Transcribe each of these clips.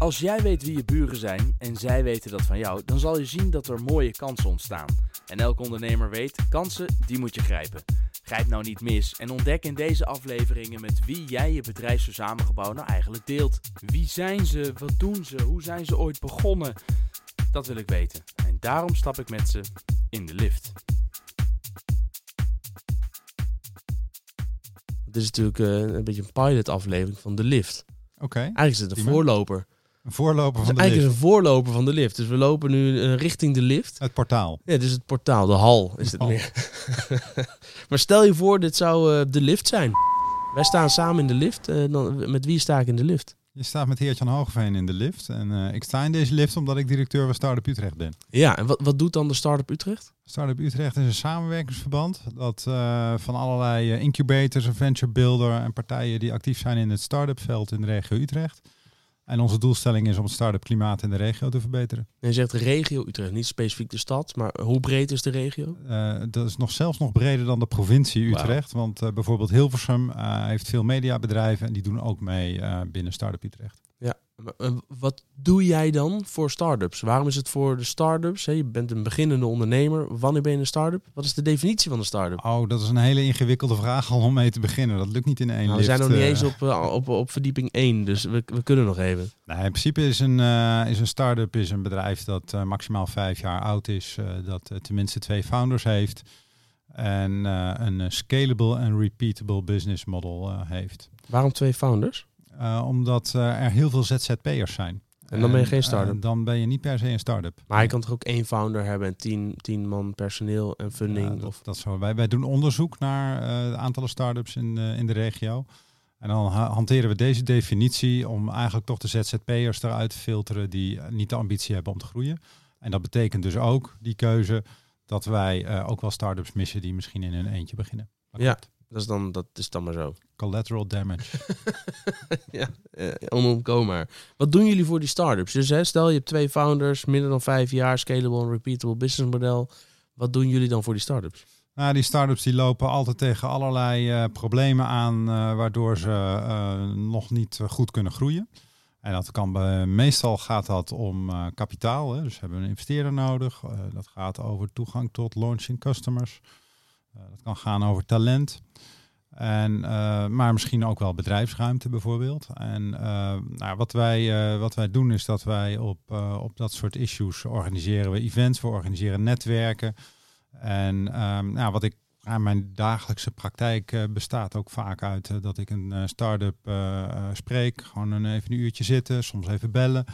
Als jij weet wie je buren zijn en zij weten dat van jou, dan zal je zien dat er mooie kansen ontstaan. En elke ondernemer weet, kansen, die moet je grijpen. Grijp nou niet mis en ontdek in deze afleveringen met wie jij je bedrijfsverzamelgebouw nou eigenlijk deelt. Wie zijn ze? Wat doen ze? Hoe zijn ze ooit begonnen? Dat wil ik weten. En daarom stap ik met ze in de lift. Dit is natuurlijk eh, een beetje een pilot aflevering van de lift. Oké, Eigenlijk is het een voorloper. Een voorloper van de eigenlijk is lift. een voorloper van de lift. Dus we lopen nu eh, richting de lift. Het portaal. Ja, dus het portaal, de hal is het hal. meer. maar stel je voor, dit zou eh, de lift zijn. Wij staan samen in de lift. eh, dan, met wie sta ik in de lift? Je staat met Heertjan Hogeveen in de lift. En ik sta in deze lift omdat ik directeur van Startup Utrecht ben. Ja, en wat, wat doet dan de Startup Utrecht? Startup Utrecht is een samenwerkingsverband dat van allerlei incubators, venture builder en partijen die actief zijn in het start-up veld in de regio Utrecht. En onze doelstelling is om het start-up klimaat in de regio te verbeteren. En je zegt regio Utrecht, niet specifiek de stad, maar hoe breed is de regio? Eh, dat is nog zelfs nog breder dan de provincie. Utrecht. Want eh, bijvoorbeeld Hilversum eh, heeft veel mediabedrijven en die doen ook mee binnen Startup Utrecht. Ja, eh, wat doe jij dan voor startups? Waarom is het voor de startups? Je bent een beginnende ondernemer. Wanneer ben je een start-up? Wat is de definitie van een start-up? Oh, dat is een hele ingewikkelde vraag al om mee te beginnen. Dat lukt niet in één Nou, we lift. zijn nog niet eh. eens op, eh, op, op verdieping 1, dus we, we kunnen nog even. Nou, in principe is een, is een start-up is een bedrijf dat maximaal vijf jaar oud is, dat tenminste twee founders heeft en een scalable en repeatable business model heeft. Waarom twee founders? Eh, omdat eh, er heel veel ZZP'ers zijn. En dan ben je geen start-up? eh, dan ben je niet per se een start-up. Maar je kan toch ook één founder hebben en tien, tien man personeel en funding? Dat, of... dat zo. Wij, wij doen onderzoek naar eh, de aantallen start-ups in, de- in de regio. En dan ha- hanteren we deze definitie om eigenlijk toch de ZZP'ers eruit te filteren die niet de ambitie hebben om te groeien. En dat betekent dus ook die keuze dat wij ook wel start-ups missen die misschien in hun eentje beginnen. Dat Ja. Dat is, dan, dat is dan maar zo. Collateral damage. ja, eh, onontkoombaar. Wat doen jullie voor die startups? Dus hè, stel je hebt twee founders, minder dan vijf jaar, scalable en repeatable business model. Wat doen jullie dan voor die startups? Nou, die start-ups die lopen altijd tegen allerlei eh, problemen aan, eh, waardoor ze eh, nog niet goed kunnen groeien. En dat kan bij, meestal gaat dat om kapitaal. Hè. Dus hebben een investeerder nodig. Dat gaat over toegang tot launching customers. Eh, dat kan gaan over talent. En, eh, maar misschien ook wel bedrijfsruimte bijvoorbeeld. En eh, nou, wat, wij, wat wij doen is dat wij op, op dat soort issues organiseren we events, we organiseren netwerken. En ehm, nou, wat ik aan mijn dagelijkse praktijk bestaat ook vaak uit dat ik een start-up spreek. Gewoon een, even een uurtje zitten, soms even bellen.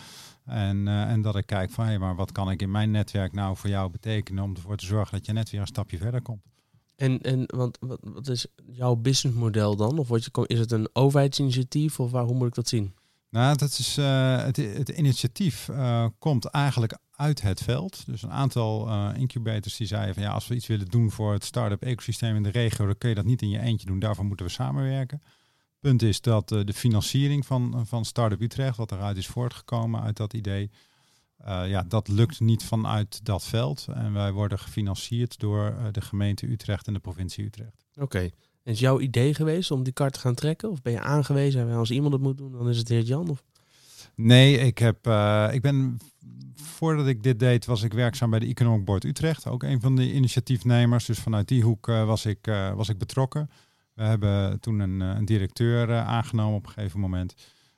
En, en dat ik kijk van, hé, maar wat kan ik in mijn netwerk nou voor jou betekenen om ervoor te zorgen dat je net weer een stapje verder komt. En, en want, wat, wat is jouw businessmodel dan? Of je, is het een overheidsinitiatief of waar, hoe moet ik dat zien? Nou, dat is, eh, het, het initiatief eh, komt eigenlijk uit het veld. Dus een aantal eh, incubators die zeiden van ja, als we iets willen doen voor het start-up ecosysteem in de regio, dan kun je dat niet in je eentje doen. Daarvoor moeten we samenwerken. Punt is dat de financiering van, van Startup Utrecht, wat eruit is voortgekomen uit dat idee, eh, ja, dat lukt niet vanuit dat veld. En wij worden gefinancierd door eh, de gemeente Utrecht en de provincie Utrecht. Oké. En is jouw idee geweest om die kar te gaan trekken? Of ben je aangewezen? En als iemand het moet doen, dan is het heer Jan? Of? Nee, ik, heb, eh, ik ben voordat ik dit deed, was ik werkzaam bij de Economic Board Utrecht. Ook een van de initiatiefnemers. Dus vanuit die hoek was, ik, was ik betrokken. We hebben toen een, een directeur aangenomen op een gegeven moment.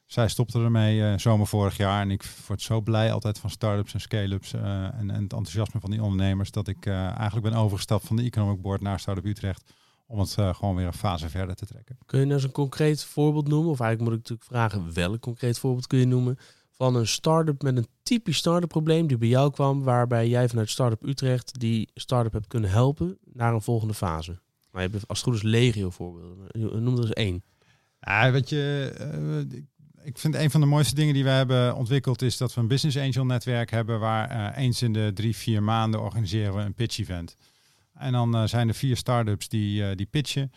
Zij stopte ermee eh, zomer vorig jaar. En ik word zo blij altijd van start-ups en scale-ups eh, en, en het enthousiasme van die ondernemers. Dat ik eh, eigenlijk ben overgestapt van de Economic Board naar Startup Utrecht. Om het gewoon weer een fase verder te trekken. Kun je nou eens een concreet voorbeeld noemen? Of eigenlijk moet ik natuurlijk vragen, welk concreet voorbeeld kun je noemen? Van een start-up met een typisch start-up probleem die bij jou kwam, waarbij jij vanuit Startup Utrecht die start-up hebt kunnen helpen naar een volgende fase. Maar je hebt als het goed is legio voorbeelden. Noem er eens één. Ja, weet je, ik vind een van de mooiste dingen die we hebben ontwikkeld is dat we een business angel netwerk hebben waar eh, eens in de drie, vier maanden organiseren we een pitch event. En dan eh, zijn er vier start-ups die, eh, die pitchen.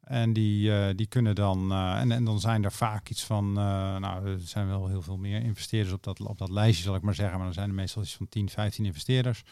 En die, die kunnen dan, en, en dan zijn er vaak iets van, nou, er zijn wel heel veel meer investeerders op dat, op dat lijstje, zal ik maar zeggen. Maar dan zijn er meestal iets van 10, 15 investeerders.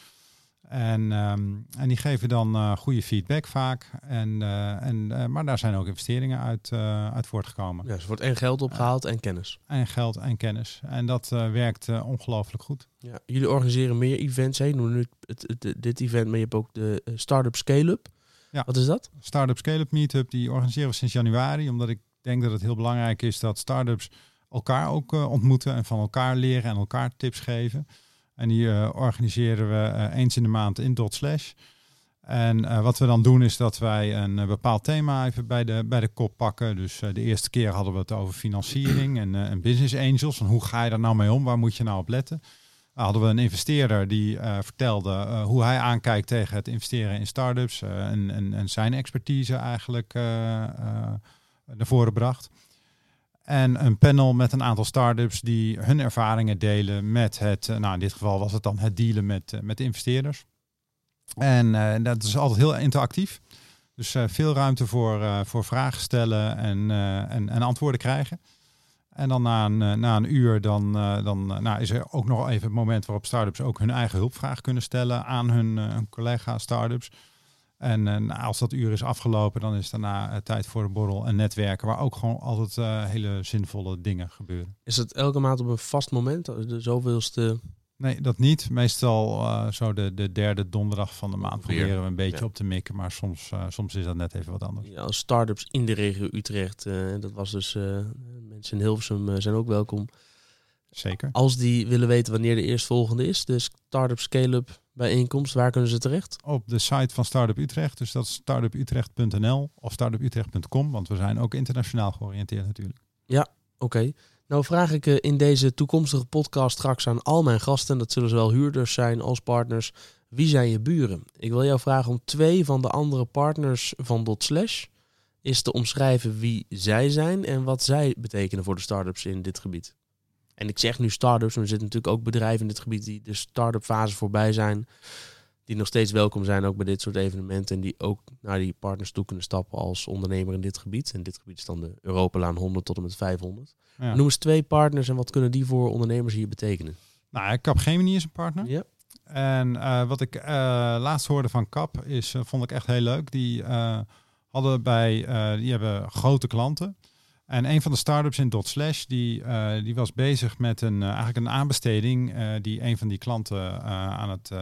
En, ehm, en die geven dan uh, goede feedback vaak. En, uh, en, uh, maar daar zijn ook investeringen uit, uit voortgekomen. Ja, dus er wordt en geld opgehaald en kennis. En geld en kennis. En dat werkt ongelooflijk goed. Ja, jullie organiseren meer events. Hè? noem nu het, het, dit event, maar je hebt ook de Startup Scale-up. Ja. Wat is dat? Startup Scale-up Meetup, die organiseren we sinds januari. Omdat ik denk dat het heel belangrijk is dat startups elkaar ook ontmoeten en van elkaar leren en elkaar tips geven. En die uh, organiseren we uh, eens in de maand in Dot Slash. En uh, wat we dan doen is dat wij een bepaald thema even bij de, bij de kop pakken. Dus de eerste keer hadden we het over financiering en, en business angels. Van hoe ga je daar nou mee om? Waar moet je nou op letten? hadden we een investeerder die vertelde hoe hij aankijkt tegen het investeren in startups. en, en, en zijn expertise eigenlijk naar voren bracht. En een panel met een aantal start-ups die hun ervaringen delen met het, eh, nou in dit geval was het dan het dealen met, uh, met investeerders. En uh, dat is altijd heel interactief. Dus veel ruimte voor, voor vragen stellen en, en, en, antwoorden krijgen. En dan na een, na een uur dan, dan nou, is er ook nog even het moment waarop start-ups ook hun eigen hulpvraag kunnen stellen aan hun, hun collega start-ups. En, en, als dat uur is afgelopen, dan is daarna uh, tijd voor een borrel en netwerken, waar ook gewoon altijd uh, hele zinvolle dingen gebeuren. Is het elke maand op een vast moment, de zoveelste? Nee, dat niet. Meestal uh, zo de, de derde donderdag van de maand proberen we een beetje ja. op te mikken, maar soms, soms is dat net even wat anders. Ja, start-ups in de regio Utrecht, dat was dus, mensen in Hilversum zijn ook welkom. Zeker. Als die willen weten wanneer de eerstvolgende is, de Startup Scale-up bijeenkomst, waar kunnen ze terecht? Op de site van Startup Utrecht, dus dat is startuputrecht.nl of startuputrecht.com, want we zijn ook internationaal georiënteerd natuurlijk. Ja, oké. Nou vraag ik eh, in deze toekomstige podcast straks aan al mijn gasten, dat zullen zowel huurders zijn als partners, wie zijn je buren? Ik wil jou vragen om twee van de andere partners van Dot Slash is te omschrijven wie zij zijn en wat zij betekenen voor de startups in dit gebied. En ik zeg nu start-ups, maar er zitten natuurlijk ook bedrijven in dit gebied die de start-up fase voorbij zijn. Die nog steeds welkom zijn ook bij dit soort evenementen. En die ook naar die partners toe kunnen stappen als ondernemer in dit gebied. En dit gebied is dan de Europalaan 100 tot en met 500. Noem eens twee partners en wat kunnen die voor ondernemers hier betekenen? Nou, Capgemini is een partner. Ja. En uh, wat ik uh, laatst hoorde van Cap is, uh, vond ik echt heel leuk. Die hadden bij, die hebben grote klanten. En een van de startups in Dot Slash, die, uh, die was bezig met een, uh, eigenlijk een aanbesteding uh, die een van die klanten aan het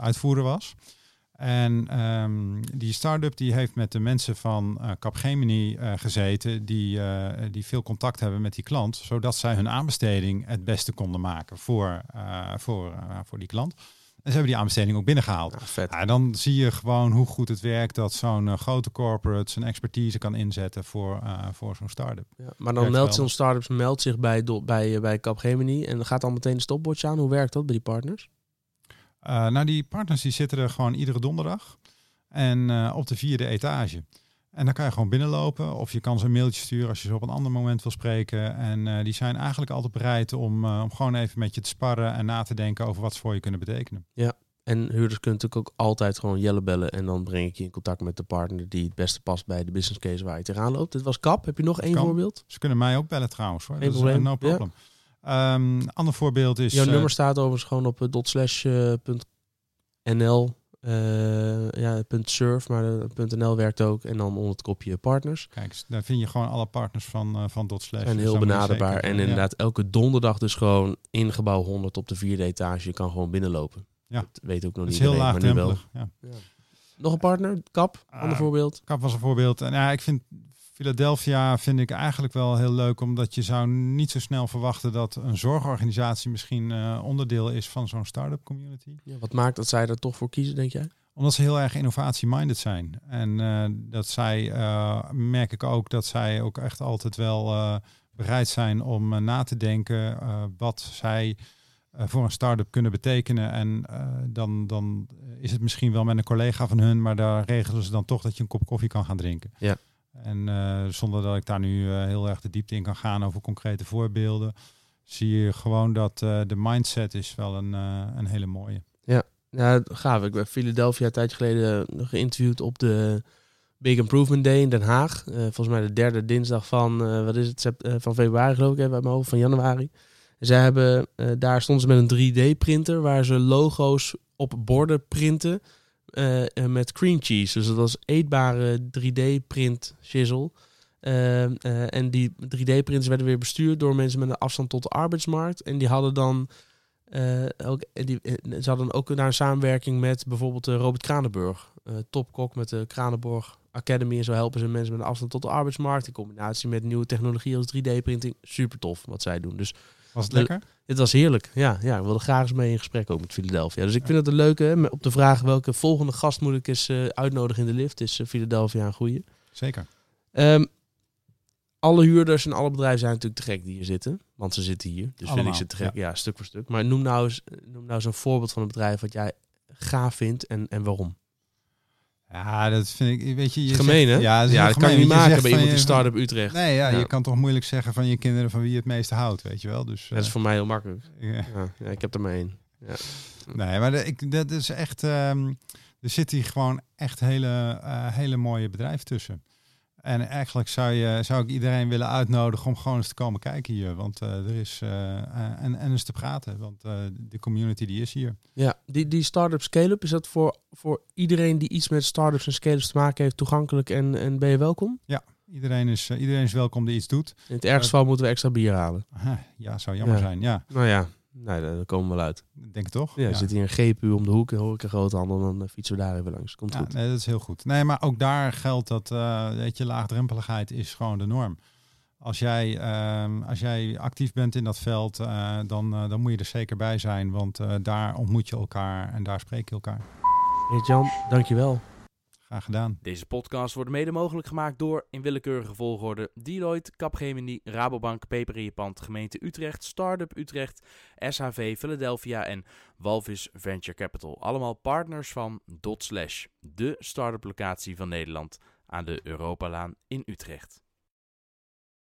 uitvoeren was. En um, die start-up die heeft met de mensen van Capgemini gezeten, die, die veel contact hebben met die klant, zodat zij hun aanbesteding het beste konden maken voor, voor, voor die klant. En ze hebben die aanbesteding ook binnengehaald. Ja, vet. Ja, dan zie je gewoon hoe goed het werkt dat zo'n uh, grote corporate zijn expertise kan inzetten voor, uh, voor zo'n start-up. Ja, maar dan meldt zo'n start-up meldt zich bij, bij, bij Capgemini en dan gaat dan meteen de stopwatch aan. Hoe werkt dat bij die partners? Uh, nou, die partners die zitten er gewoon iedere donderdag en op de vierde etage. En dan kan je gewoon binnenlopen of je kan ze een mailtje sturen als je ze op een ander moment wil spreken. En uh, die zijn eigenlijk altijd bereid om, uh, om gewoon even met je te sparren en na te denken over wat ze voor je kunnen betekenen. Ja, en huurders kunnen natuurlijk ook altijd gewoon Jelle bellen en dan breng ik je in contact met de partner die het beste past bij de business case waar je tegenaan loopt. Dit was Kap. Heb je nog één voorbeeld? Ze kunnen mij ook bellen trouwens. Hoor. Dat probleem. Is, no problem. Ja. Um, ander voorbeeld is... Jouw nummer staat overigens gewoon op dotslash.nl uh, ja, .surf, maar de .nl werkt ook. En dan onder het kopje partners. Kijk, daar vind je gewoon alle partners van, uh, van .slash. En heel benaderbaar. En inderdaad, elke donderdag dus gewoon in gebouw 100 op de vierde etage. Je kan gewoon binnenlopen. Ja. Dat weet ook nog niet. is heel laag maar wel. Ja. ja. Nog een partner, Kap, uh, ander voorbeeld. Kap was een voorbeeld. En ja, ik vind Philadelphia vind ik eigenlijk wel heel leuk, omdat je zou niet zo snel verwachten dat een zorgorganisatie misschien uh, onderdeel is van zo'n start-up community. Ja, wat maakt dat zij er toch voor kiezen, denk jij? Omdat ze heel erg innovatie-minded zijn. En uh, dat zij, uh, merk ik ook, dat zij ook echt altijd wel bereid zijn om na te denken wat zij voor een start-up kunnen betekenen. En dan, dan is het misschien wel met een collega van hun, maar daar regelen ze dan toch dat je een kop koffie kan gaan drinken. Ja. En uh, zonder dat ik daar nu uh, heel erg de diepte in kan gaan over concrete voorbeelden, zie je gewoon dat uh, de mindset is wel een, een hele mooie. Ja, ja, gaaf. Ik ben Philadelphia een tijdje geleden geïnterviewd op de Big Improvement Day in Den Haag. volgens mij de derde dinsdag van, wat is het, van februari geloof ik, even uit mijn hoofd, van januari. Zij hebben, daar stonden ze met een 3D-printer waar ze logo's op borden printen eh, eh, met cream cheese. Dus dat was eetbare 3D-print shizzle. Eh, en die 3D-prints werden weer bestuurd door mensen met een afstand tot de arbeidsmarkt. En die hadden dan ook, die, ze hadden ook daar een samenwerking met bijvoorbeeld Robert Kranenburg. topkok met de Kranenburg Academy. En zo helpen ze mensen met een afstand tot de arbeidsmarkt. In combinatie met nieuwe technologie als 3D-printing. Super tof wat zij doen. Dus Was het lekker? dit was heerlijk. Ja, ja, ik wilde graag eens mee in gesprek ook met Philadelphia. Dus ik vind het een leuke. hè, Op de vraag welke volgende gast moet ik eens eh, uitnodigen in de lift, is eh, Philadelphia een goeie. Zeker. Ehm, alle huurders en alle bedrijven zijn natuurlijk te gek die hier zitten. Want ze zitten hier. Dus vind ik ze te gek. Ja. stuk voor stuk. Maar noem nou, eens, noem nou eens een voorbeeld van een bedrijf wat jij gaaf vindt en, en waarom. Ja, dat vind ik, weet je... je gemeen, zegt- hè? Ja, dat, ja, dat kan je niet maken bij iemand die start-up Utrecht. Nee, ja, Ja. je kan toch moeilijk zeggen van je kinderen van wie je het meeste houdt, weet je wel. Dus, Dat is eh, voor mij heel makkelijk. ja. Ja, ja, ik heb er maar één. Nee, maar de- ik, dat is echt. ehm, er zit hier gewoon echt hele, eh, hele mooie bedrijven tussen. En eigenlijk zou, je, zou ik iedereen willen uitnodigen om gewoon eens te komen kijken hier. Want eh, er is. eh, eh, en, en eens te praten. Want de community die is hier. Ja, die, die start-up scale-up, is dat voor, voor iedereen die iets met start-ups en scale-ups te maken heeft toegankelijk en, en ben je welkom? Iedereen is, iedereen is welkom die iets doet. In het ergste geval moeten we extra bier halen. Ja, zou jammer Ja. zijn. Ja, Nou ja, nee, daar komen we wel uit. ik denk het toch? Ja, er zit hier een GPU om de hoek, hoor ik een groothandel, dan eh, fietsen we daar even langs. Komt Ja, goed. nee, dat is heel goed. Nee, maar ook daar geldt dat, eh, weet je, laagdrempeligheid is gewoon de norm. Als jij, ehm, als jij actief bent in dat veld, eh, dan, dan moet je er zeker bij zijn. Want daar ontmoet je elkaar en daar spreek je elkaar. Hey Jan, dankjewel. Gedaan. Deze podcast wordt mede mogelijk gemaakt door, in willekeurige volgorde, Deloitte, Capgemini, Rabobank, pand, gemeente Utrecht, Startup Utrecht, SHV Philadelphia en Walvis Venture Capital. Allemaal partners van Dot Slash, de start-up locatie van Nederland aan de Europalaan in Utrecht.